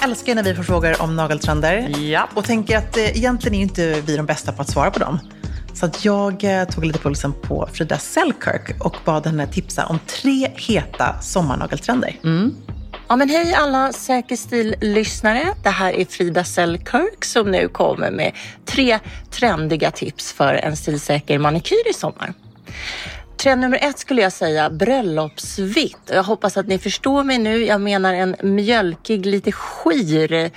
Jag älskar när vi får frågor om nageltrender. Ja. Och tänker att eh, egentligen är ju inte vi de bästa på att svara på dem. Så att jag eh, tog lite pulsen på Frida Selkirk och bad henne tipsa om tre heta sommarnageltrender. Ja, men hej alla Säker stil-lyssnare. Det här är Frida Selkirk som nu kommer med tre trendiga tips för en stilsäker manikyr i sommar. Trend nummer ett skulle jag säga bröllopsvitt. Jag hoppas att ni förstår mig nu. Jag menar en mjölkig, lite skir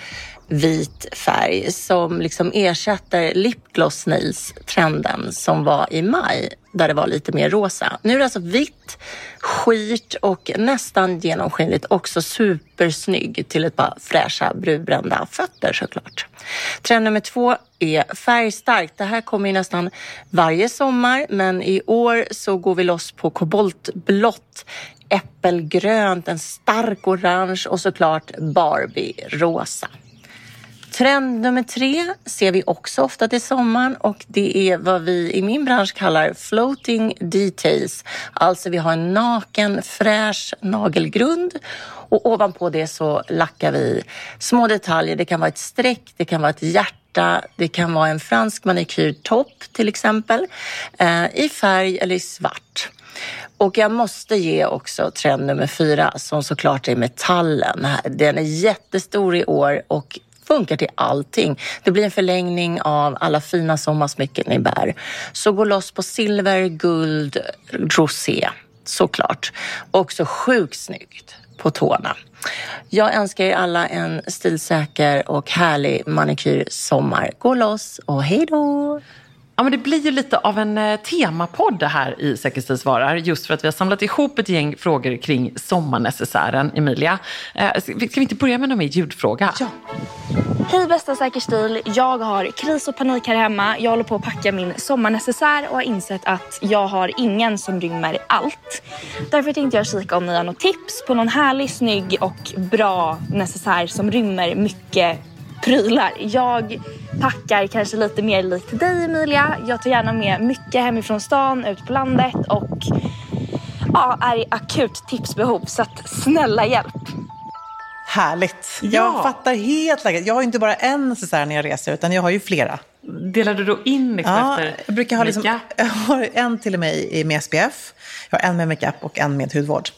vit färg som liksom ersätter lipgloss nails trenden som var i maj där det var lite mer rosa. Nu är det alltså vitt, skirt och nästan genomskinligt. Också supersnygg till ett par fräscha brudbrända fötter såklart. Trend nummer två är färgstarkt. Det här kommer ju nästan varje sommar men i år så går vi loss på koboltblått, äppelgrönt, en stark orange och såklart Barbie-rosa. Trend nummer tre ser vi också ofta till sommaren och det är vad vi i min bransch kallar floating details. Alltså vi har en naken fräsch nagelgrund och ovanpå det så lackar vi små detaljer. Det kan vara ett streck, det kan vara ett hjärta, det kan vara en fransk manikyrtopp till exempel eh, i färg eller i svart. Och jag måste ge också trend nummer fyra som såklart är metallen. Den är jättestor i år och funkar till allting. Det blir en förlängning av alla fina sommarsmycken ni bär. Så gå loss på silver, guld, rosé såklart. Också sjukt snyggt på tårna. Jag önskar er alla en stilsäker och härlig manikyrsommar. Gå loss och hej då! Ja, men det blir ju lite av en eh, temapodd det här i Säkerhetssvarar. Just för att vi har samlat ihop ett gäng frågor kring sommarnecessären. Emilia, eh, ska vi inte börja med någon mer ljudfråga? Ja. Hej bästa Säker stil. Jag har kris och panik här hemma. Jag håller på att packa min sommarnecessär och har insett att jag har ingen som rymmer allt. Därför tänkte jag kika om ni har något tips på någon härlig, snygg och bra necessär som rymmer mycket prylar. Jag packar kanske lite mer likt dig Emilia. Jag tar gärna med mycket hemifrån stan, ut på landet och ja, är i akut tipsbehov. Så att snälla hjälp. Härligt. Ja. Jag fattar helt läget. Jag har ju inte bara en necessär när jag reser utan jag har ju flera. Delar du då in liksom Ja, efter jag brukar ha liksom, makeup? jag har en till och med med SPF. Jag har en med makeup och en med hudvård.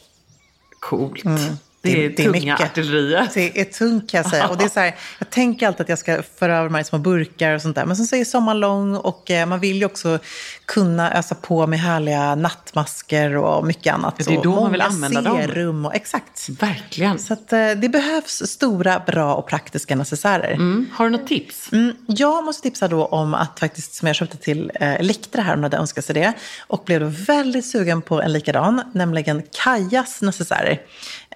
Coolt. Mm. Det är tunga artilleriet. Det är tungt kan jag säga. Och det är så här, jag tänker alltid att jag ska föra över de här små burkar och sånt där. Men så är sommaren lång och eh, man vill ju också kunna ösa på med härliga nattmasker och mycket annat. Det är då man vill använda dem. serum och exakt. Verkligen. Så att, eh, det behövs stora, bra och praktiska necessärer. Mm. Har du något tips? Mm, jag måste tipsa då om att faktiskt, som jag köpte till eh, Elektra här, om hade önskat sig det. Och blev då väldigt sugen på en likadan, nämligen Kajas necessärer.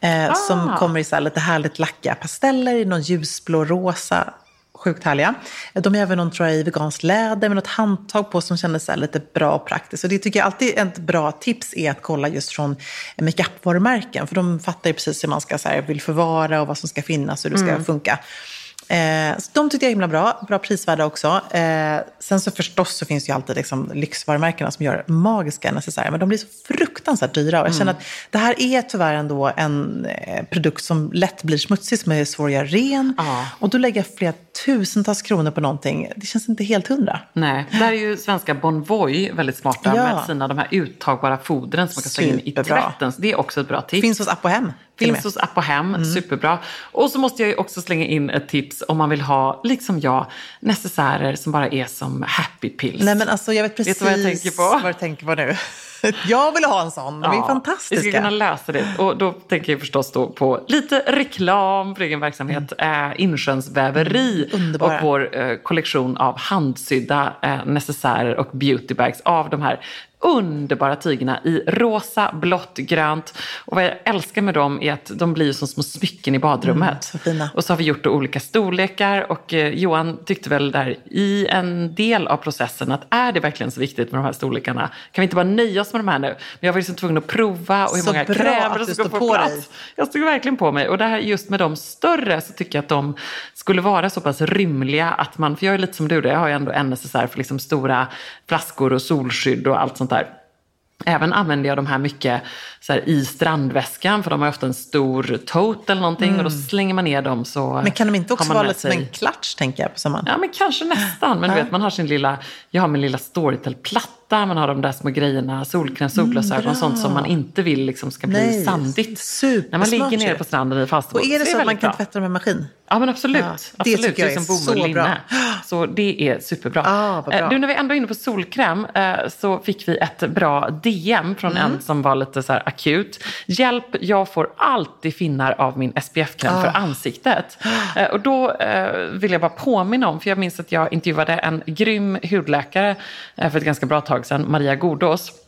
Eh, Som kommer i så här lite härligt lackiga pasteller, i någon ljusblå rosa. Sjukt härliga. De är även någon tror jag, i veganskt läder med något handtag på som kändes så lite bra och praktiskt. Och det tycker jag alltid är ett bra tips är att kolla just från makeup-varumärken. För de fattar ju precis hur man ska så här, vill förvara och vad som ska finnas och hur det ska funka. Eh, så de tyckte jag är himla bra, bra prisvärda också. Eh, sen så förstås så finns det ju alltid liksom lyxvarumärkena som gör magiska necessärer, men de blir så fruktansvärt dyra. Och jag känner att det här är tyvärr ändå en eh, produkt som lätt blir smutsig, som är svår att göra ren. Ja. Och då lägger jag flera tusentals kronor på någonting, det känns inte helt hundra. Nej, där är ju svenska Bonvoy väldigt smarta Ja. med sina de här uttagbara fodren som man kan slänga in i Superbra. tvätten. Det är också ett bra tips. Finns hos till och Finns hos Apohem, superbra. Och så måste jag ju också slänga in ett tips om man vill ha, liksom jag, necessärer som bara är som happy pills. Nej men alltså jag vet precis Vet vad jag tänker på? vad du tänker på nu. Jag vill ha en sån. De är fantastiska. Vi ska kunna lösa det. Och då tänker jag förstås då på lite reklam för egen verksamhet. Mm. Äh, Insjönsväveri mm, och vår äh, kollektion av handsydda äh, necessärer och beautybags av de här underbara tygerna i rosa, blått, grönt. Och vad jag älskar med dem är att de blir som små smycken i badrummet. Mm, och så har vi gjort olika storlekar och eh, Johan tyckte väl där i en del av processen att är det verkligen så viktigt med de här storlekarna? Kan vi inte bara nöja oss med de här nu? Men jag var liksom tvungen att prova och hur så många krämer som ska få på plats. Dig. Jag stod verkligen på mig. Och det här just med de större så tycker jag att de skulle vara så pass rymliga att man, för jag är lite som du, jag har ju ändå necessär för liksom stora flaskor och solskydd och allt sånt där. Även använder jag de här mycket så här, i strandväskan för de har ofta en stor tote eller någonting mm. och då mm. slänger man ner dem så Men kan de inte också vara lite som en klatsch tänker jag på sommaren? Ja men kanske nästan. Men du vet man har sin lilla, jag har min lilla Storytel-platta platta, man har de där små grejerna, solkräm, solglasögon, mm, sånt som man inte vill liksom ska bli Nej, sandigt. När man ligger nere på stranden i fastbåt. Och är det så, så att man kan bra. tvätta med maskin? Ja men absolut. Ja, det absolut. tycker jag är, liksom så bra. Så det är superbra. Ah, bra. Eh, du, när vi ändå är inne på solkräm eh, så fick vi ett bra DM från mm. en som var lite så akut. Hjälp, jag får alltid finnar av min SPF-kräm ah. för ansiktet. Eh, och då vill jag bara påminna om, för jag minns att jag intervjuade en grym hudläkare för ett ganska bra tag tag sedan, Maria Gordås.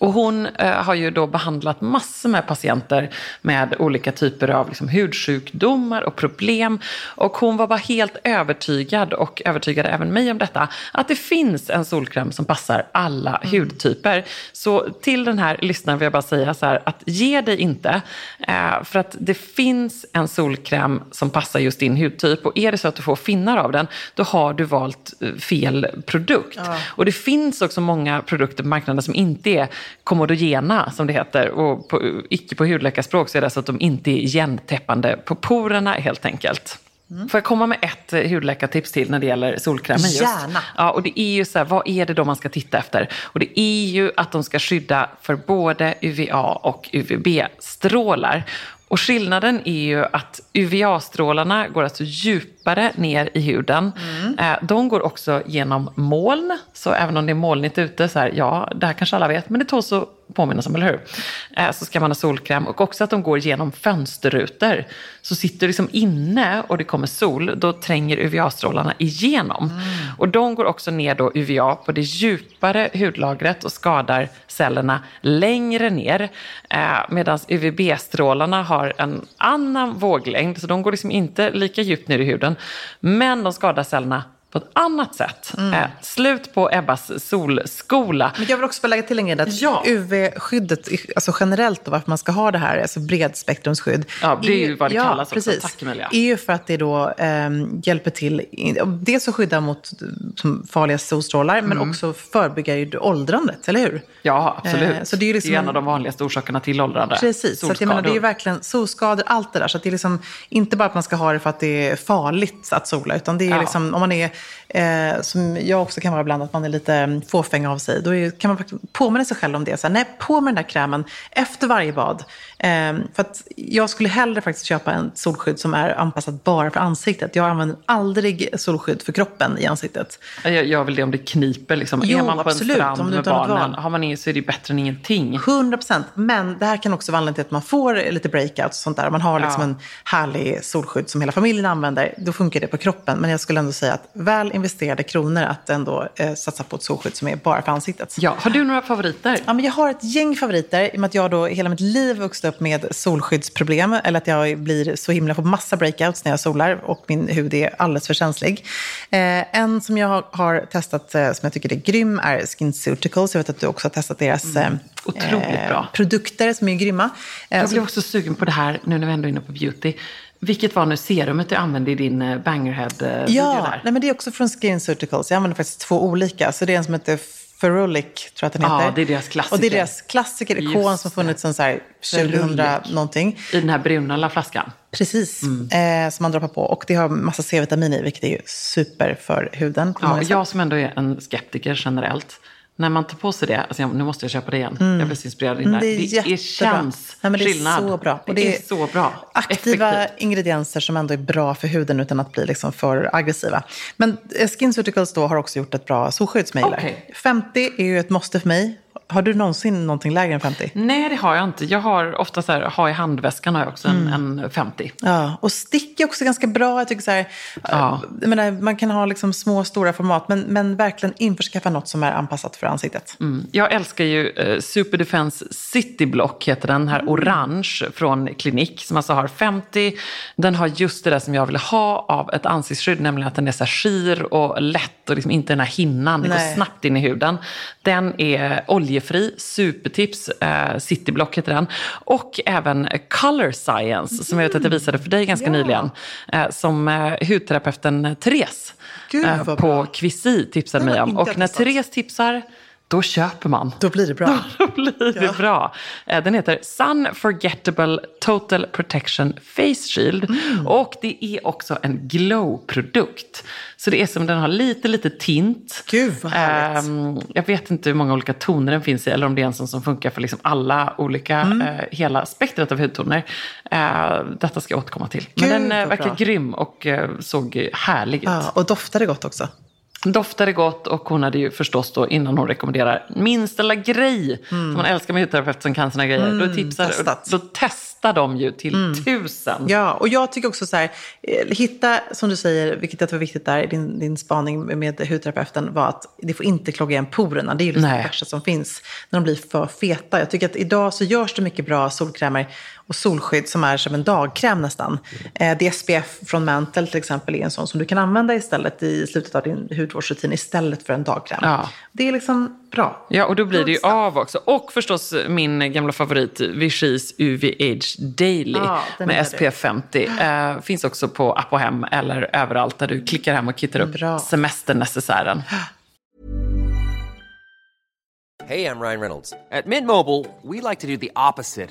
Och hon eh, har ju då behandlat massor med patienter med olika typer av liksom, hudsjukdomar och problem. Och hon var bara helt övertygad, och övertygade även mig om detta, att det finns en solkräm som passar alla mm. hudtyper. Så till den här lyssnaren vill jag bara säga så här, att ge dig inte. Eh, för att det finns en solkräm som passar just din hudtyp. Och är det så att du får finnar av den, då har du valt eh, fel produkt. Ja. Och det finns också många produkter på marknaden som inte är komodogena som det heter. Och på, icke på hudläkarspråk så är det så att de inte är igentäppande på porerna helt enkelt. Mm. Får jag komma med ett eh, hudläkartips till när det gäller solkrämen? Just? Gärna. Ja, och det är ju så här, vad är det då man ska titta efter? Och det är ju att de ska skydda för både UVA och UVB-strålar. Och skillnaden är ju att UVA-strålarna går alltså djupare ner i huden. Mm. Eh, de går också genom moln, så även om det är molnigt ute, så här, ja, det här kanske alla vet, men det tåls att påminnas om, eller hur? Eh, så ska man ha solkräm och också att de går genom fönsterrutor. Så sitter du liksom inne och det kommer sol, då tränger UVA-strålarna igenom. Mm. Och de går också ner då UVA på det djupare hudlagret och skadar cellerna längre ner. Eh, Medan UVB-strålarna har en annan våglängd, så de går liksom inte lika djupt ner i huden. Men de skadar cellerna på ett annat sätt. Mm. Eh, slut på Ebbas solskola. Men jag vill också lägga till en grej. Att ja. UV-skyddet, alltså generellt då, varför man ska ha det här, alltså bredspektrumsskydd. Ja, det är ju vad det ja, kallas precis, också. Tack Emilia. är ju för att det då eh, hjälper till, dels att skydda mot farliga solstrålar, mm. men också förebygga ju åldrandet, eller hur? Ja, absolut. Eh, så det, är liksom det är en av de vanligaste orsakerna till åldrande. Precis, så att jag menar, det är ju verkligen solskador, allt det där. Så det är liksom inte bara att man ska ha det för att det är farligt att sola, utan det är ja. liksom, om man är eh, som jag också kan vara ibland, att man är lite mm, fåfäng av sig. Då är, kan man faktiskt påminna sig själv om det. Så här, nej, på med den där krämen efter varje bad. Eh, för att jag skulle hellre faktiskt köpa en solskydd som är anpassat bara för ansiktet. Jag använder aldrig solskydd för kroppen i ansiktet. Jag gör väl det om det kniper. Liksom. Jo, är man på absolut, en strand med barnen, har man inget så är det bättre än ingenting. 100 procent. Men det här kan också vara anledningen till att man får lite breakouts och sånt där. Man har liksom ja. en härlig solskydd som hela familjen använder. Då funkar det på kroppen. Men jag skulle ändå säga att väl investerade kronor att ändå eh, satsa på ett solskydd som är bara för ansiktet. Ja. Har du några favoriter? Ja, men jag har ett gäng favoriter i och med att jag då hela mitt liv vuxit upp med solskyddsproblem. Eller att jag blir så himla, får massa breakouts när jag solar och min hud är alldeles för känslig. Eh, en som jag har testat eh, som jag tycker är grym är SkinCeuticals. Jag vet att du också har testat deras mm. Otroligt bra. produkter som är grymma. Jag blir också sugen på det här nu när vi ändå är inne på beauty. Vilket var nu serumet du använde i din eh, Bangerhead-video ja, där? Nej, men det är också från Skin Surgicals. Jag använder faktiskt två olika. Så det är en som heter Ferulic, tror jag att den heter. Ja, det är deras klassiker. Och det är deras klassiker, ikon som funnits sedan så här 2000 någonting. I den här bruna flaskan. Precis, mm. eh, som man droppar på. Och det har massa C-vitamin i, vilket är super för huden. Ja, jag som ändå är en skeptiker generellt när man tar på sig det, alltså jag, nu måste jag köpa det igen. Mm. Jag blir så inspirerad in där. Det, är det är känns Nej, det är skillnad. Så bra. Och det, det är, så bra. Aktiva Effektivt. ingredienser som ändå är bra för huden utan att bli liksom för aggressiva. Men SkinCeuticals då har också gjort ett bra solskydd som jag gillar. Okay. 50 är ju ett måste för mig. Har du någonsin någonting lägre än 50? Nej, det har jag inte. Jag har ofta så här, ha i handväskan har jag också en, Mm. en 50. Ja, och stick är också ganska bra. Jag tycker så här, Ja. jag menar, man kan ha liksom små, stora format, men, men verkligen införskaffa något som är anpassat för ansiktet. Mm. Jag älskar ju eh, Super Defense City Block, heter den här orange från Klinik, som alltså har 50. Den har just det där som jag vill ha av ett ansiktsskydd, nämligen att den är så här skir och lätt och liksom inte den här hinnan. Det går snabbt in i huden. Den är oljefri, supertips, eh, City Block heter den. Och även Color Science, som jag vet att jag visade för dig ganska Ja. nyligen, eh, som eh, hudterapeuten Therese Gud, eh, på bra. Quisi tipsade mig om. Och när. Therese tipsar, då köper man. Då blir det bra. Då blir det bra. Eh, Den heter Sun Forgettable Total Protection Face Shield. Mm. Och det är också en glow-produkt. Så det är som den har lite, lite tint. Gud, vad härligt. Ehm, jag vet inte hur många olika toner den finns i. Eller om det är en sån som funkar för liksom alla olika, Mm. eh, hela spektrat av hudtoner. Eh, detta ska jag återkomma till. Men Gud, den eh, vad verkar bra. grym och såg härlig ut. Ja, och doftade gott också. Doftade gott och hon hade ju förstås då innan hon rekommenderar minsta lilla grej som man älskar med hudterapeut som kan såna grejer. då, tipsar, Mm. testat. då testar de ju till tusen. Ja, och jag tycker också så här, eh, hitta, som du säger, vilket jag tror är viktigt där, din, din spaning med hudterapeuten var att det får inte klogga igen porerna. Det är ju liksom det värsta som finns när de blir för feta. Jag tycker att idag så görs det mycket bra solkrämer och solskydd som är som en dagkräm nästan. Eh, DSPF från Mantle till exempel är en sån som du kan använda istället i slutet av din hudvårdsrutin istället för en dagkräm. Ja. Det är liksom bra. Ja, och då blir det ju av också. Och förstås min gamla favorit Vichys UV Age Daily Ja, med SPF 50. Eh, finns också på app och hem eller överallt där du klickar hem och kittar upp Bra. semesternecessären. Hey, I'm Ryan Reynolds. At Mint Mobile, we like to do the opposite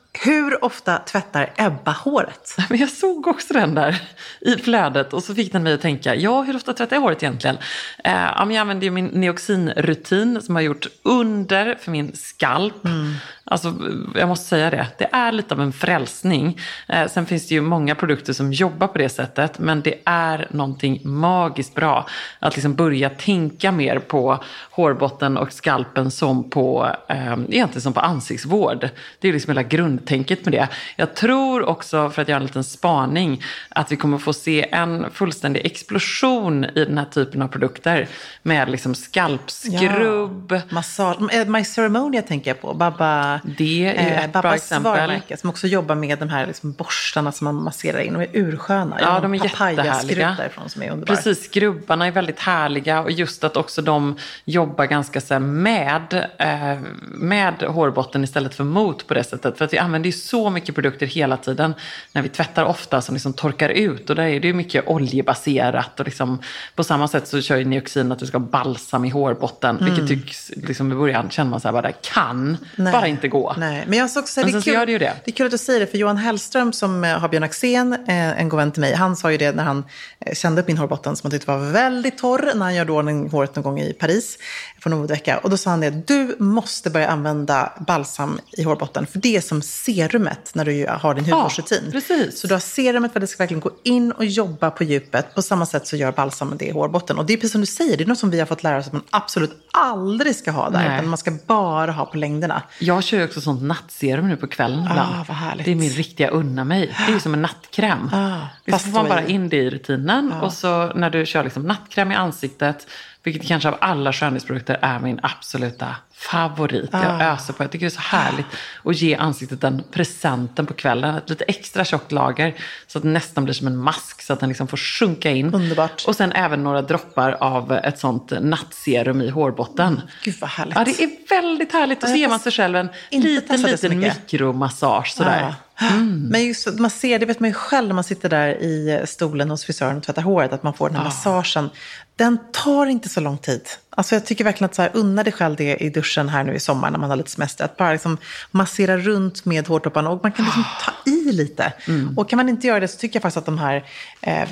Hur ofta tvättar Ebba håret? Men jag såg också den där i flödet och så fick den mig att tänka, ja hur ofta tvättar jag håret egentligen? Eh, jag använder ju min Neoxin-rutin som har gjort under för min skalp. Mm. Alltså, jag måste säga det, det är lite av en frälsning. Eh, sen finns det ju många produkter som jobbar på det sättet, men det är någonting magiskt bra att liksom börja tänka mer på hårbotten och skalpen som på, eh, egentligen som på ansiktsvård. Det är liksom hela grundtänket med det. Jag tror också, för att göra en liten spaning, att vi kommer få se en fullständig explosion i den här typen av produkter med liksom skalpskrubb. Ja, massage. Eh, My Ceremony tänker jag på, Baba det är eh, ett bra exempel. varumärke som också jobbar med de här liksom borstarna som man masserar in. De är ursköna. Ja, de är jättehärliga. därifrån som är underbara. Precis, skrubbarna är väldigt härliga och just att också de jobbar ganska så med, eh, med hårbotten istället för mot på det sättet. För att vi använder ju så mycket produkter hela tiden när vi tvättar ofta som liksom torkar ut och där är det ju mycket oljebaserat och liksom, på samma sätt så kör ju Neoxin att du ska ha balsam i hårbotten, mm. vilket tycks liksom i början känner man så här bara det kan Nej. bara inte gå. Nej, men jag såg också, men det, är kul, det, det. det är kul att du säger det, för Johan Hellström som eh, har Björn Axén, eh, en god vän till mig, han sa ju det när han eh, kände upp min hårbotten som han tyckte var väldigt torr när han gör då håret någon gång i Paris för någon vecka. Och då sa han det, du måste börja använda balsam i hårbotten, för det är som serumet när du har din hudvårdsrutin. Ja, precis. Så du har serumet för att det ska verkligen gå in och jobba på djupet. På samma sätt så gör balsam det i hårbotten. Och det är precis som du säger, det är något som vi har fått lära oss att man absolut aldrig ska ha där, Nej. utan man ska bara ha på längderna. Jag kör ju också sånt nattserum nu på kvällen ibland. Ah, vad härligt. Det är min riktiga unna mig. Det är ju som en nattkräm. Ah, Visst får man bara in det i rutinen ah. och så när du kör liksom nattkräm i ansiktet vilket kanske av alla skönhetsprodukter är min absoluta favorit. Jag ah. öser på. Jag tycker det är så härligt att ge ansiktet den presenten på kvällen. Ett lite extra tjockt lager så att det nästan blir som en mask så att den liksom får sjunka in. Underbart. Och sen även några droppar av ett sånt nattserum i hårbotten. Gud vad härligt. Ja, det är väldigt härligt. Och så ger man sig själv en liten, liten mikromassage sådär. Ah. Mm. Men just man ser, det vet man ju själv när man sitter där i stolen hos frisören och tvättar håret, att man får den här ah. massagen. Den tar inte så lång tid. Alltså jag tycker verkligen att så här, unna dig själv det i duschen här nu i sommar när man har lite semester. Att bara liksom massera runt med hårtopparna och man kan liksom ta i lite. Mm. Och kan man inte göra det så tycker jag faktiskt att de här eh,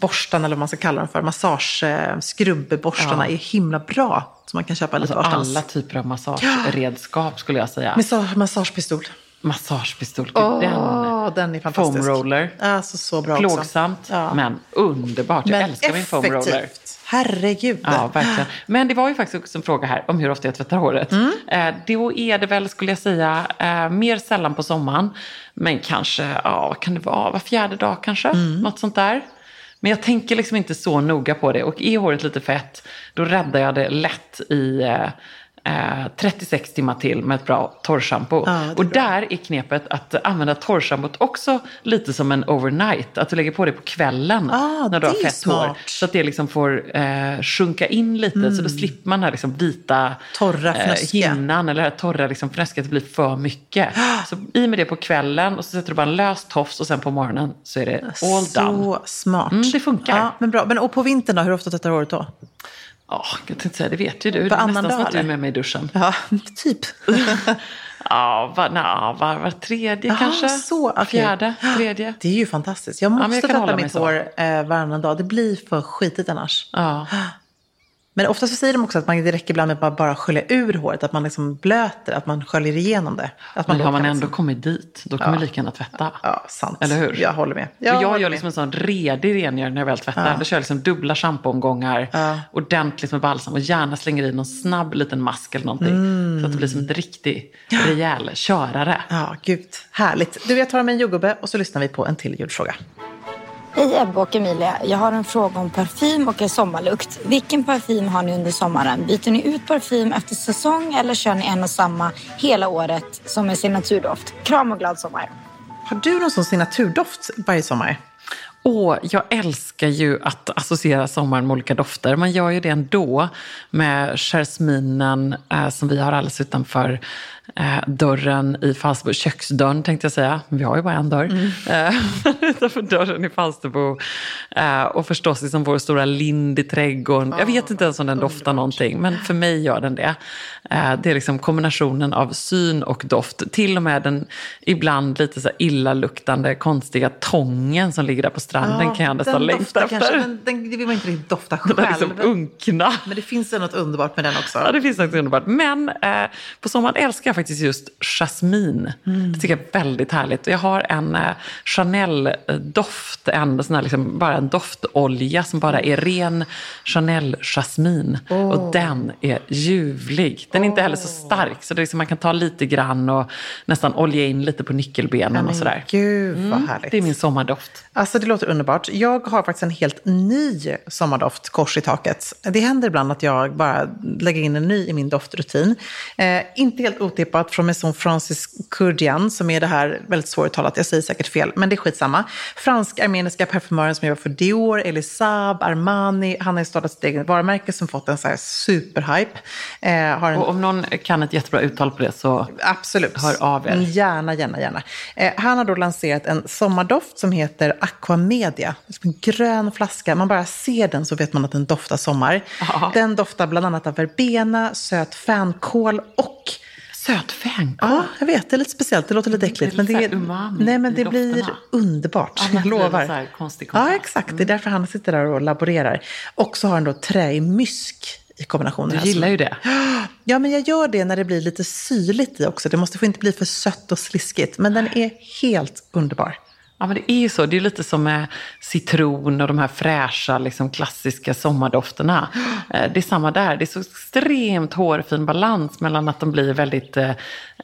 borstarna, eller vad man ska kalla dem för, massageskrubbborstarna ja. är himla bra. Så man kan köpa lite alltså Alla typer av massageredskap skulle jag säga. Massagepistol. Massagepistol. Oh, den, den är fantastisk. Foam roller. Alltså, så bra Plågsamt, ja. men underbart. Jag men älskar effektivt. min foam roller. Herregud. Ja, verkligen. Men det var ju faktiskt också en fråga här om hur ofta jag tvättar håret. Mm. Eh, då är det väl, skulle jag säga, eh, mer sällan på sommaren. Men kanske, ja, kan det vara var fjärde dag kanske? Mm. Något sånt där. Men jag tänker liksom inte så noga på det. Och är håret lite fett, då räddar jag det lätt i eh, 36 timmar till med ett bra torrschampo. Ja, och bra. där är knepet att använda torrschampot också lite som en overnight. Att du lägger på det på kvällen ah, när du har fett smart. hår. Så att det liksom får eh, sjunka in lite. Mm. Så då mm. slipper man den här liksom vita torra eh, hinnan eller det här torra liksom fnöskiga. Att det blir för mycket. Så i med det på kvällen och så sätter du bara en lös tofs och sen på morgonen så är det all så done. Så smart. Mm, det funkar. Ja, men bra. Men, och på vintern då, hur ofta tvättar du håret då? Ja, jag tänkte säga, det vet ju du. Det är nästan som att du är med mig i duschen. Ja, typ. ja, var, na, var, var tredje Aha, kanske. Så, okay. Fjärde, tvättredije. Det är ju fantastiskt. Jag måste ja, tvätta mitt hår eh, varannan dag. Det blir för skitigt annars. Ja. Men ofta så säger de också att man, det räcker ibland med att bara skölja ur håret, att man liksom blöter, att man sköljer igenom det. Att man Men har man ändå liksom... kommit dit, då kan ja. man lika gärna tvätta. Ja, sant. Eller hur? Jag håller med. Jag, jag gör liksom en sån redig rengöring när jag väl tvättar. Ja. Då kör jag liksom dubbla schampoomgångar, ja. ordentligt med balsam och gärna slänger i någon snabb liten mask eller någonting. Mm. Så att det blir som en riktig rejäl körare. Ja, gud. Härligt. Du, jag tar med en jordgubbe och så lyssnar vi på en till ljudfråga. Hej Ebba och Emilia. Jag har en fråga om parfym och en sommarlukt. Vilken parfym har ni under sommaren? Byter ni ut parfym efter säsong eller kör ni en och samma hela året som är signaturdoft? Kram och glad sommar. Har du någon sån signaturdoft varje sommar? Åh, jag älskar ju att associera sommaren med olika dofter. Man gör ju det ändå med jasminen eh, som vi har alldeles utanför dörren i Falsterbo, köksdörren tänkte jag säga, vi har ju bara en dörr, mm. eh, utanför dörren i Falsterbo. Eh, och förstås liksom vår stora lind i trädgården. Jag vet inte ens om den doftar någonting, men för mig gör den det. Eh, det är liksom kombinationen av syn och doft. Till och med den ibland lite så illaluktande, konstiga tången som ligger där på stranden ja, kan jag nästan längta efter. Kanske, men den, det vill man inte riktigt dofta själv. Den är liksom unkna. Men det finns något underbart med den också. Ja, det finns något underbart. Men eh, på sommaren älskar jag faktiskt just jasmin. Mm. Det tycker jag är väldigt härligt. Jag har en eh, Chanel-doft, en sån här liksom, bara en doftolja som bara är ren Chanel-jasmin. Oh. Och den är ljuvlig. Den är inte heller så stark, så det är liksom, man kan ta lite grann och nästan olja in lite på nyckelbenen Men och sådär. Gud vad mm, härligt. Det är min sommardoft. Alltså det låter underbart. Jag har faktiskt en helt ny sommardoft, kors i taket. Det händer ibland att jag bara lägger in en ny i min doftrutin. Eh, inte helt otippat från Maison Francis Kurdian, som är det här väldigt svåruttalat, jag säger säkert fel, men det är skitsamma. Fransk-armeniska parfymören som jobbar för Dior, Elisab, Armani. Han har startat sitt eget varumärke som fått en så här superhype. Eh, har en... Och om någon kan ett jättebra uttal på det så Absolut. hör av er. Gärna, gärna, gärna. Eh, han har då lanserat en sommardoft som heter Aquamedia. En grön flaska. Man bara ser den så vet man att den doftar sommar. Aha. Den doftar bland annat av verbena, söt fänkål och Söt fänkål? Ja, jag vet. Det är lite speciellt. Det låter lite äckligt. Det men det, umami nej, men det blir underbart. Ja, jag lovar. Ja, exakt. Det är därför han sitter där och laborerar. Och så har han då träig mysk i kombinationen. Du gillar ju det. Ja, men jag gör det när det blir lite syrligt i också. Det måste få inte bli för sött och sliskigt. Men den är helt underbar. Ja, men det är ju så. Det är lite som med citron och de här fräscha, liksom, klassiska sommardofterna. Eh, det är samma där. Det är så extremt hårfin balans mellan att de blir väldigt eh,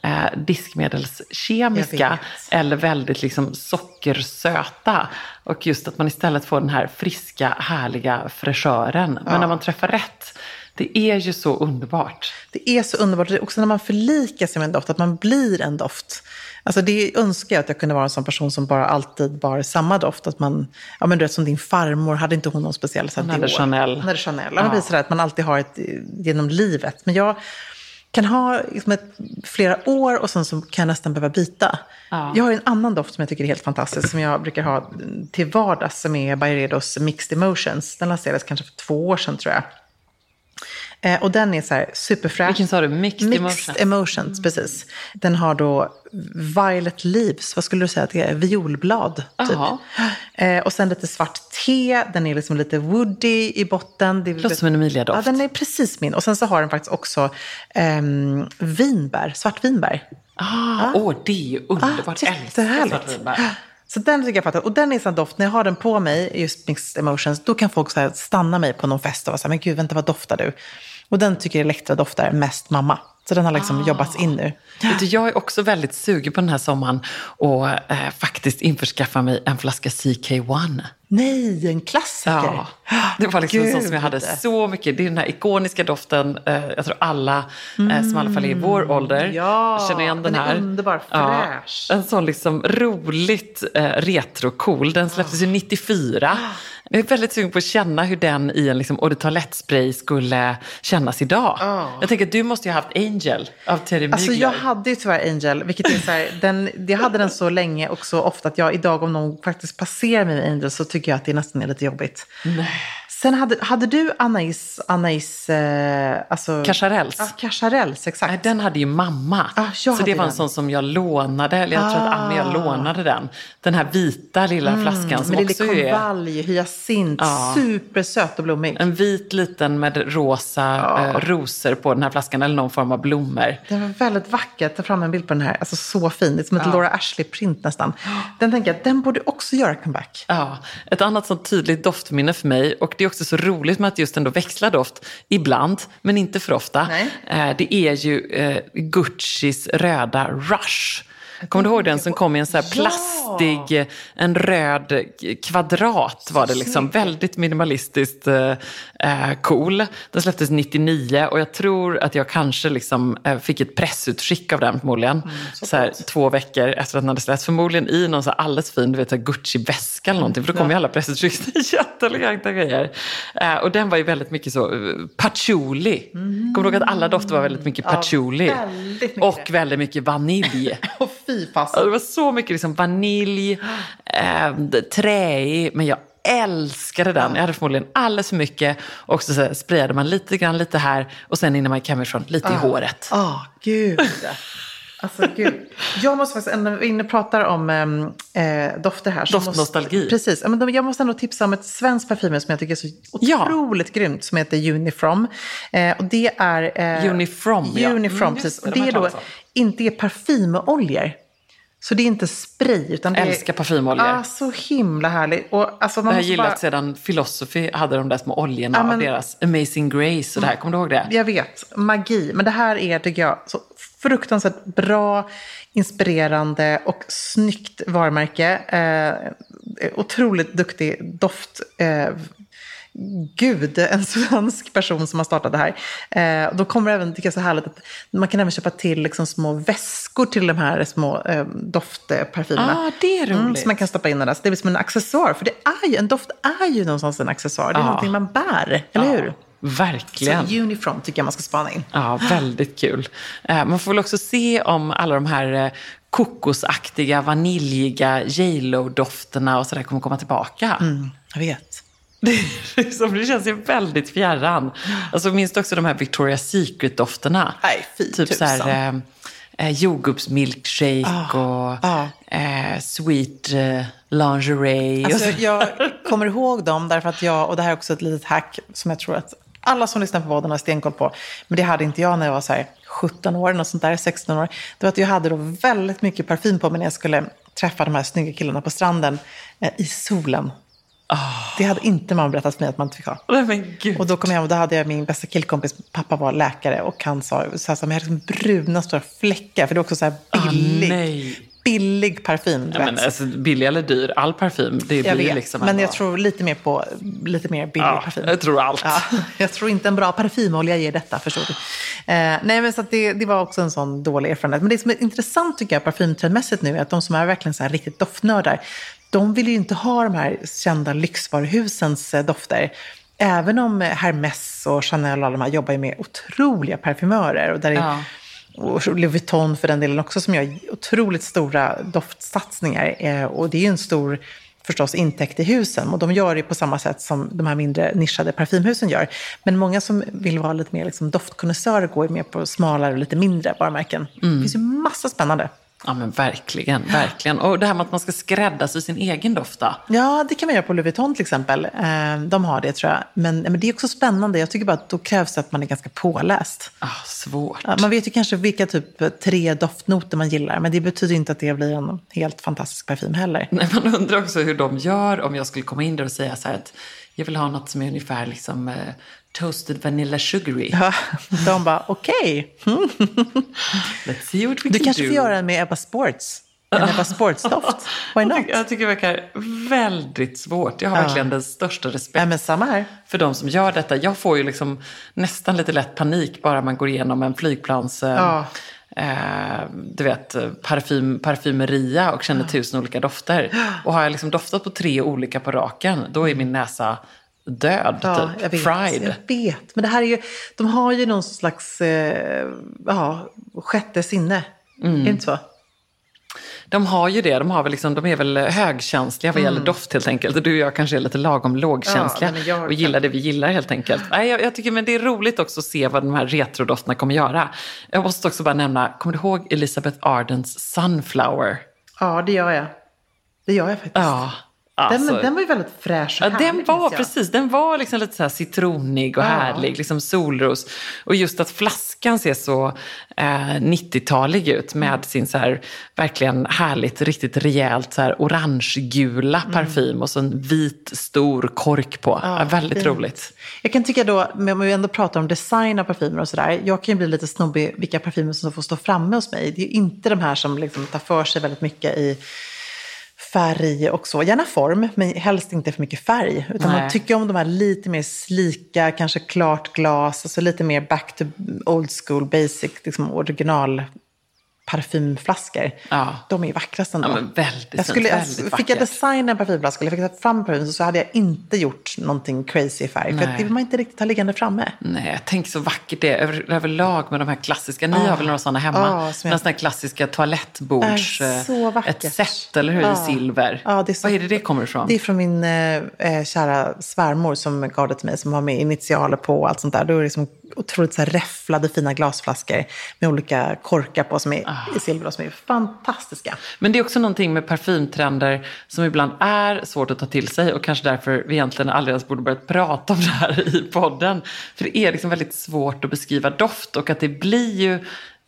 eh diskmedelskemiska eller väldigt liksom, sockersöta. Och just att man istället får den här friska, härliga fräschören. Men ja. när man träffar rätt det är ju så underbart. Det är så underbart. Också när man förlikar sig med en doft, att man blir en doft. Alltså det önskar jag att jag kunde vara en sån person som bara alltid bar samma doft. Att man, ja men du vet som din farmor, hade inte hon någon speciell Hon hade Chanel. Hon hade Chanel. Ja. Det sådär att man alltid har ett genom livet. Men jag kan ha liksom ett, flera år och sen så kan jag nästan behöva byta. Ja. Jag har en annan doft som jag tycker är helt fantastisk, som jag brukar ha till vardags, som är Byredos Mixed Emotions. Den lanserades kanske för två år sedan tror jag. Eh, och den är så här superfräsch. Vilken sa du? Mixed, Mixed emotions. emotions mm. precis. Den har då violet leaves, vad skulle du säga att det är? Violblad. Typ. Eh, och sen lite svart te, den är liksom lite woody i botten. Det låter som en Emilia-doft. Ja, den är precis min. Och sen så har den faktiskt också eh, vinbär, svartvinbär. Ah, åh, ah. oh, det är ju underbart. Ah, Älskar svartvinbär. Så den tycker jag fattar. Och den är sån doft, när jag har den på mig, just mixed emotions, då kan folk så stanna mig på någon fest och vara så här, men gud, vänta, vad doftar du? Och den tycker Elektra doftar mest mamma. Så den har liksom ah. jobbats in nu. Du, jag är också väldigt sugen på den här sommaren och eh, faktiskt införskaffa mig en flaska CK1. Nej, en klassiker. Ja, det var liksom Gud. sånt som jag hade så mycket. Det är den här ikoniska doften. Eh, jag tror alla mm. eh, som i alla fall är i vår mm. ålder ja, känner igen den, den här. Är underbar, fräsch. Ja, en sån liksom roligt eh, retro-cool. Den släpptes ju 94. Jag är väldigt sugen på att känna hur den i en liksom, eau de toilette-spray skulle kännas idag. Oh. Jag tänker att du måste ju ha haft Angel av Terry Mygler. Alltså jag hade ju tyvärr Angel, vilket är så här, den, jag hade den så länge och så ofta att jag idag om någon faktiskt passerar mig med Angel så tycker jag att det nästan är lite jobbigt. Nej. Sen hade, hade du Anais, Anais eh, alltså... Cacharels. Ja, Cacharels, exakt. Nej, den hade ju mamma. Ah, så det var en sån som jag lånade, eller jag ah. tror att Annie jag lånade den. Den här vita lilla mm, flaskan som också är... konvalj, hyacint, ah. supersöt och blommig. En vit liten med rosa eh, rosor på den här flaskan, eller någon form av blommor. Den var väldigt vacker, ta fram en bild på den här, alltså så fin. Det är som ett Laura Ashley-print nästan. Den tänker jag, den borde också göra comeback. Ja, ett annat sånt tydligt doftminne för mig, och det är också så roligt med att just ändå växla doft ibland, men inte för ofta. Eh, det är ju eh, Guccis röda Rush. Kommer du ihåg den som kom i en så plastig, en röd kvadrat var det liksom. Väldigt minimalistiskt eh, eh, cool. Den släpptes 99 och jag tror att jag kanske liksom eh, fick ett pressutskick av den förmodligen. Mm, så här, två veckor efter att den hade släppts. Förmodligen i någon så här alldeles fin du vet, Gucci-väska eller någonting. För då kom ju alla pressutskick. Jätteeleganta grejer. Eh, och den var ju väldigt mycket så uh, patchouli. Kommer du ihåg att alla dofter var väldigt mycket patchouli? väldigt mycket. Och väldigt mycket vanilj. Fy Ja, fasen. det var så mycket liksom vanilj, eh, träig, men jag älskade den. Jag hade förmodligen alldeles för mycket. Och så, så sprayade man lite grann, lite här och sen innan man gick hemifrån, lite i håret. Ah, gud. Alltså gud. Jag måste faktiskt, när vi inne pratar om ehm, eh, dofter här. så Doftnostalgi. Måste, precis. Ja, Jag måste ändå tipsa om ett svenskt parfymhus som jag tycker är så Ja. otroligt grymt. Som heter Unifrom. Eh, och det är... Eh, Unifrom, ja. Unifrom, Mm, precis. Och de det är då inte är parfymoljor. Så det är inte spray. Utan det Älskar är, parfymoljor. Ja, så himla härligt. Och, alltså, man det har gillat bara- sedan Philosophy hade de där små oljorna Ja, men- av deras Amazing Grace och det här. Kommer du ihåg det? Jag vet, magi. Men det här är, tycker jag, så fruktansvärt bra, inspirerande och snyggt varumärke. Eh, otroligt duktig doft. Eh, Gud, en svensk person som har startat det här. Eh, då kommer det även, tycker jag, så härligt att man kan även köpa till liksom små väskor till de här små eh, doftparfymerna. Ah, det är Mm, roligt. som man kan stoppa in där. Så det blir som en accessoar. För det är ju, en doft är ju någonstans en accessoar. Det är Ja. någonting man bär, eller hur? Verkligen. Så Unifrom tycker jag man ska spana in. Ja, väldigt kul. Eh, Man får väl också se om alla de här eh, kokosaktiga, vaniljiga J.Lo-dofterna och sådär kommer komma tillbaka. Jag vet. Det, liksom, det känns ju väldigt fjärran. Alltså, minns du också de här Victoria's Secret-dofterna? Nej, fy Typ så tusan. här, eh, eh, jordgubbsmilkshake Ah, och ah. eh, sweet eh, lingerie. Alltså, så. jag kommer ihåg dem därför att jag, och det här är också ett litet hack som jag tror att alla som lyssnar på podden har stenkoll på. Men det hade inte jag när jag var så här 17 år, något sånt där, 16 år. Det var att jag hade då väldigt mycket parfym på mig när jag skulle träffa de här snygga killarna på stranden eh, i solen. Det hade inte mamma berättat för mig att man inte fick ha. Gud. Och då kom jag hem och då hade jag min bästa killkompis, pappa var läkare och han sa så här, så här, jag liksom bruna stora fläckar, för det är också så här billig, nej. billig parfym. Ja, men, alltså, billig eller dyr, all parfym, det Jag blir vet, liksom men ändå- jag tror lite mer på lite mer billig Ja, parfym. jag tror allt. Ja, jag tror inte en bra parfymolja ger detta, förstår du. Eh, nej, men så det, det var också en sån dålig erfarenhet. Men det som är intressant tycker jag parfymtrendmässigt nu är att de som är verkligen så här riktigt doftnördar, de vill ju inte ha de här kända lyxvaruhusens eh, dofter. Även om Hermès och Chanel och alla de här jobbar ju med otroliga parfymörer. Och där är, Ja. och Louis Vuitton för den delen också som gör otroligt stora doftsatsningar. Eh, och det är ju en stor förstås intäkt i husen. Och de gör det på samma sätt som de här mindre nischade parfymhusen gör. Men många som vill vara lite mer liksom, doftkonnässörer går ju mer på smalare och lite mindre varumärken. Det finns ju massa spännande. Ja men verkligen, verkligen. Och det här med att man ska skräddarsy sin egen doft då? Ja, det kan man göra på Louis Vuitton till exempel. Eh, De har det tror jag. Men, men det är också spännande. Jag tycker bara att då krävs det att man är ganska påläst. Ah, svårt. Man vet ju kanske vilka typ tre doftnoter man gillar, men det betyder inte att det blir en helt fantastisk parfym heller. Nej, man undrar också hur de gör om jag skulle komma in där och säga så här att jag vill ha något som är ungefär liksom eh, toasted vanilla sugary. Ja, de bara, okej. Let's see what we Du can kanske do. får göra det med Ebba Sports. En Ebba Sports-doft. Why not? Jag tycker det verkar väldigt svårt. Jag har Ja. verkligen den största respekt Ja, men samma här. för de som gör detta. Jag får ju liksom nästan lite lätt panik bara man går igenom en flygplans... eh, Ja. Eh, du vet, parfym, parfymeria och känner tusen olika dofter. Och har jag liksom doftat på tre olika på raken, då är min näsa död. Ja, typ. jag vet. Fried. Jag vet. Men det här är ju, de har ju någon slags eh, ja, sjätte sinne. Mm. Är det inte så? De har ju det. De, har väl liksom, de är väl högkänsliga vad gäller doft helt enkelt. Du och jag kanske är lite lagom lågkänsliga. Mm. Ja, jag- och gillar det vi gillar helt enkelt. Nej, jag, jag tycker men det är roligt också att se vad de här retrodofterna kommer göra. Jag måste också bara nämna, kommer du ihåg Elizabeth Ardens Sunflower? Ja, det gör jag. Det gör jag faktiskt. Ja, Alltså, den, den var ju väldigt fräsch och Ja, härlig, den var precis, den var liksom lite så här citronig och Ja. härlig, liksom solros. Och just att flaskan ser så eh, 90-talig ut med Mm. sin så här verkligen härligt, riktigt rejält så här orangegula parfym och så en vit stor kork på. Mm. Ja, Ja, väldigt fint. roligt. Jag kan tycka då, om vi ändå pratar om design av parfymer och sådär. Jag kan ju bli lite snobbig vilka parfymer som får stå framme hos mig. Det är ju inte de här som liksom tar för sig väldigt mycket i färg och så. Gärna form, men helst inte för mycket färg. Utan Nej. man tycker om de här lite mer slika, kanske klart glas, alltså lite mer back to old school basic, liksom original parfymflaskor. Ja. De är ju vackrast ändå. Ja, men väldigt jag skulle, väldigt fick jag designa en parfymflaska eller fick jag ta fram parfym så hade jag inte gjort någonting crazy i färg. För Nej. det vill man inte riktigt ha liggande framme. Nej, tänk så vackert det är över, överlag med de här klassiska. Ni har väl några sådana hemma? Jag- Några sådana klassiska toalettbords... Eh, vackert. Ett set, eller hur? I silver. Ja, det är så- Vad är det det kommer ifrån? Det är från min eh, eh, kära svärmor som gav det till mig, som har med initialer på och allt sånt där. Då är det liksom otroligt så här räfflade fina glasflaskor med olika korkar på som är Ah. i silver som är fantastiska. Men det är också någonting med parfymtrender som ibland är svårt att ta till sig och kanske därför vi egentligen aldrig ens borde börjat prata om det här i podden. För det är liksom väldigt svårt att beskriva doft och att det blir ju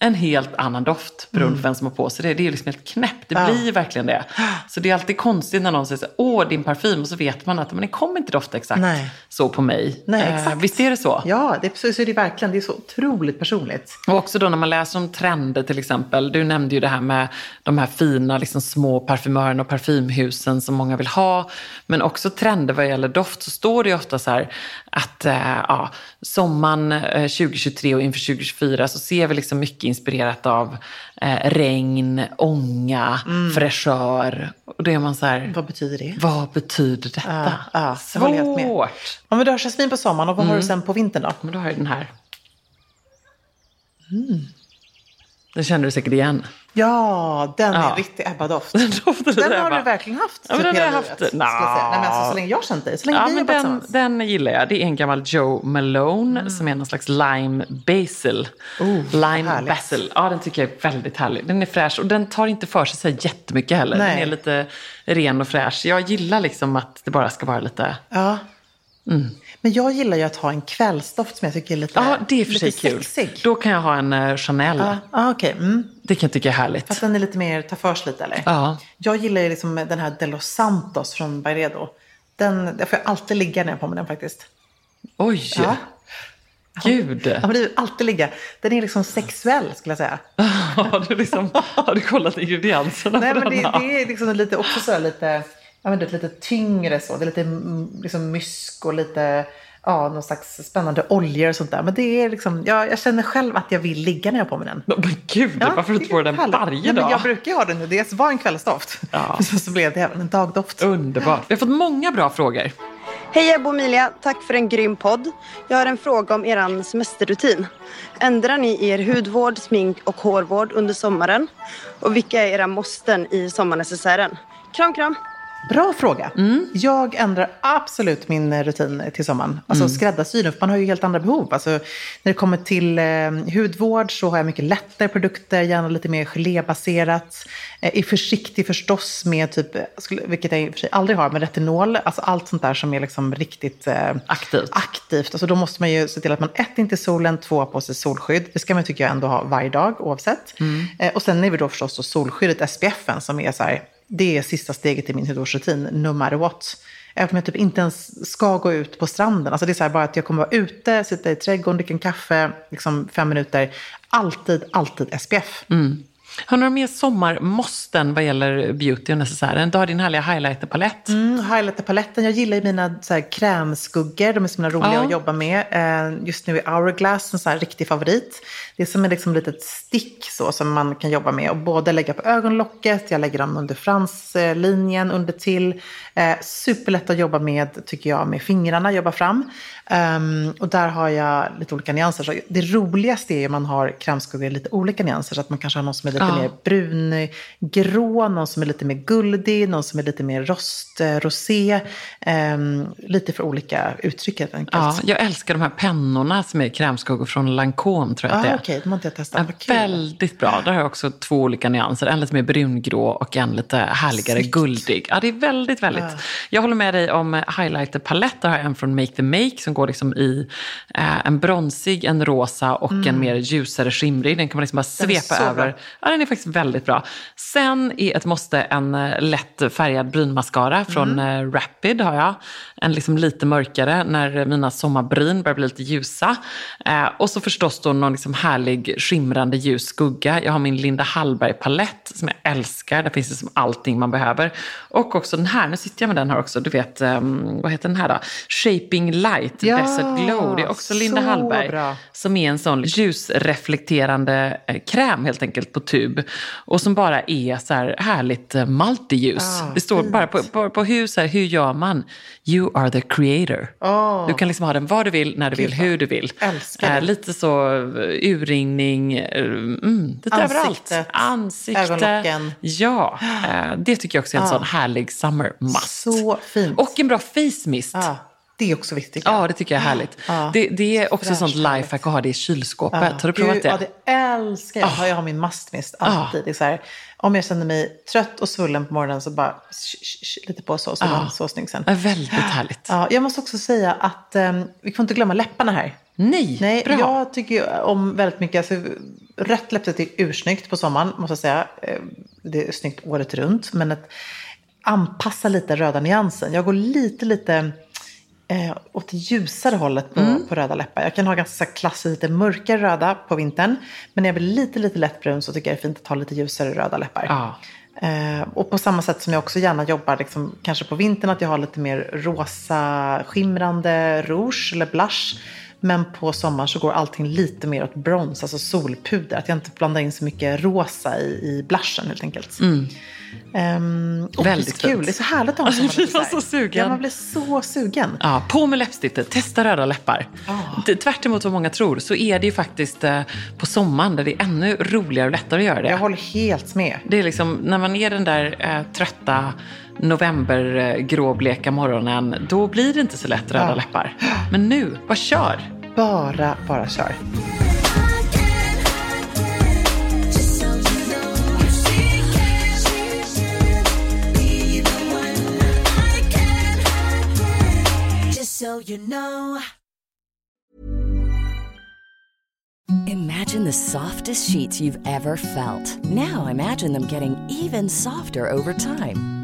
en helt annan doft beroende på vem som har på sig det. Det är liksom helt knäppt, det Mm. Ja. blir verkligen det. Så det är alltid konstigt när någon säger så åh din parfym och så vet man att men den kommer inte dofta exakt Nej. så på mig. Nej, Eh, exakt. Visst är det så? Ja, det, så, så är det verkligen. Det är så otroligt personligt. Och också då när man läser om trender till exempel. Du nämnde ju det här med de här fina liksom, små parfymörerna och parfymhusen som många vill ha. Men också trender vad gäller doft så står det ju ofta så här att eh, ja, sommaren eh, 2023 och inför 2024 så ser vi liksom mycket inspirerat av eh, regn, ånga, fräschör. Och då är man så här, Vad betyder det? vad betyder detta? Ja, ja. Svårt. Om vi har jasmin på sommaren och vad Mm. har du sen på vintern då? Men då har jag den här. Den känner du säkert igen. Ja, den är en riktig Ebba-doft. Den Den har Ebba. du verkligen haft Ja, typ den har jag livet, haft. skulle jag säga. Nej, men alltså, så länge jag har känt dig, så länge Ja, vi men den, den gillar jag. Det är en gammal Joe Malone som är någon slags lime basil. lime härligt. basil. Ja, den tycker jag är väldigt härlig. Den är fräsch och den tar inte för sig så jättemycket heller. Nej. Den är lite ren och fräsch. Jag gillar liksom att det bara ska vara lite... Ja. Men jag gillar ju att ha en kvällsdoft som jag tycker är lite, Ja, det är för sig kul. sexig. Då kan jag ha en eh, Chanel. Ja, ah, okej. Mm. Det kan jag tycka är härligt. Fast den är lite mer, tar för sig lite eller? Ja. Jag gillar ju liksom den här De Los Santos från Byredo. Den, där får jag alltid ligga när jag har på mig den faktiskt. Oj! Ja. Gud! Ja, men det är alltid ligga. Den är liksom sexuell skulle jag säga. har, du liksom, har du kollat ingredienserna Nej, men det, det är liksom lite, också så lite, ja, men det är lite tyngre så. Det är lite liksom mysk och lite, ja, någon slags spännande oljor och sånt där. Men det är liksom, jag, jag känner själv att jag vill ligga när jag har på mig den. Men gud, varför har du inte på den varje Nej, dag? Men jag brukar ju ha den nu. Det var en kvällsdoft. Ja. Så, så blev det även en dagdoft. Underbart. Vi har fått många bra frågor. Hej Ebba och Emilia, tack för en grym podd. Jag har en fråga om er semesterrutin. Ändrar ni er hudvård, smink och hårvård under sommaren? Och vilka är era måsten i sommarnecessären? Kram kram! Bra fråga. Mm. Jag ändrar absolut min eh, rutin till sommaren. Alltså Mm. skräddarsy nu, för man har ju helt andra behov. Alltså, när det kommer till eh, hudvård så har jag mycket lättare produkter, gärna lite mer gelébaserat. Eh, är försiktig förstås med typ, skulle- vilket jag i och för sig aldrig har, med retinol. Alltså allt sånt där som är liksom riktigt eh, Aktivt. aktivt. Alltså då måste man ju se till att man ett, inte är solen, två, på sig solskydd. Det ska man tycker jag ändå ha varje dag oavsett. Mm. Eh, och sen är vi då förstås då solskyddet, SPFen, som är så här, det är sista steget i min hudvårdsrutin, no matter what. Även om jag typ inte ens ska gå ut på stranden. Alltså det är så här bara att jag kommer vara ute, sitta i trädgården, dricka en kaffe, liksom fem minuter. Alltid, alltid SPF. Mm. Har du några mer sommarmåsten vad gäller beauty och necessären? Du har din härliga highlighterpalett. Mm, highlighterpaletten. Jag gillar ju mina så här, krämskuggor. De är så himla roliga Ja. att jobba med. Eh, just nu är Hourglass en sån här riktig favorit. Det är som ett liksom, litet stick så, som man kan jobba med. Och både lägga på ögonlocket, jag lägger dem under franslinjen, under till. Eh, superlätt att jobba med, tycker jag, med fingrarna, jobba fram. Ehm, och där har jag lite olika nyanser. Så det roligaste är ju om man har krämskuggor i lite olika nyanser. Så att man kanske har någon som är lite lite ja. mer brungrå, någon som är lite mer guldig, någon som är lite mer rostrosé. Eh, lite för olika uttryck helt enkelt. Ja, jag älskar de här pennorna som är krämskuggor från Lancome tror jag ah, att det är. Okej, okay, de har inte jag testat. Ja, väldigt bra. Där har jag också två olika nyanser. En lite mer brungrå och en lite härligare Snyggt. guldig. Ja, det är väldigt, väldigt. Ja. Jag håller med dig om highlighter palett. Där har jag en från Make the Make som går liksom i eh, en bronsig, en rosa och mm. en mer ljusare skimrig. Den kan man liksom bara svepa över. Ja, den är faktiskt väldigt bra. Sen är ett måste en eh, lätt färgad brynmascara från mm. Rapid har jag. En liksom lite mörkare när mina sommarbryn börjar bli lite ljusa. Eh, och så förstås då någon liksom härlig skimrande ljus skugga. Jag har min Linda Hallberg-palett som jag älskar. Där finns det som allting man behöver. Och också den här, nu sitter jag med den här också. Du vet, um, vad heter den här då? Shaping Light ja, Desert Glow. Det är också Linda Hallberg. Bra. Som är en sån ljusreflekterande eh, kräm helt enkelt på tub. Och som bara är så här härligt eh, multiljus. Ah, det står fint. bara på, på, på hus här, hur gör man? You are the creator. Oh. Du kan liksom ha den var du vill, när du Gud, vill, hur du vill. Älskar eh, lite så urringning, mm, lite Ansiktet, överallt. Ansikte. Ögonlocken. Ja, eh, det tycker jag också är en ah. sån härlig summer must. Så fint. Och en bra face mist. Ah. Det är också viktigt. Ja, det tycker jag är härligt. Ja. Det, det, är också Fräsch, sånt lifehack att ha det i kylskåpet. Ja. Har du provat det? Ja, det älskar jag. Ja. Jag har min mastmist alltid. Det är så här, om jag känner mig trött och svullen på morgonen så bara sh, sh, sh, lite på så, så är man så snygg sen. Ja, väldigt härligt. Ja, jag måste också säga att um, vi får inte glömma läpparna här. Nej, Nej bra. Jag tycker om väldigt mycket, alltså, rött läppstift är ursnyggt på sommaren måste jag säga. Eh, det är snyggt året runt. Men att anpassa lite röda nyansen. Jag går lite, lite eh, åt det ljusare hållet på, mm. på röda läppar. Jag kan ha ganska klassiskt lite mörkare röda på vintern. Men när jag blir lite, lite lättbrun så tycker jag det är fint att ha lite ljusare röda läppar. Ja. Eh, och på samma sätt som jag också gärna jobbar, liksom, kanske på vintern, att jag har lite mer rosa skimrande rouge eller blush. Men på sommaren så går allting lite mer åt brons, alltså solpuder. Att jag inte blandar in så mycket rosa i, i blushen helt enkelt. Mm. Um, Väldigt kul. Det är så härligt att ha en sommarläppstift. så sugen. Ja, man blir så sugen. Ja, på med läppstiftet. Testa röda läppar. Oh. Tvärt emot vad många tror så är det ju faktiskt eh, på sommaren där det är ännu roligare och lättare att göra det. Jag håller helt med. Det är liksom när man är den där eh, trötta novembergråbleka eh, morgonen, då blir det inte så lätt röda ja. läppar. Men nu, bara kör! Bara, bara kör. You know. Imagine the softest sheets you've ever felt. Now imagine them getting even softer over time.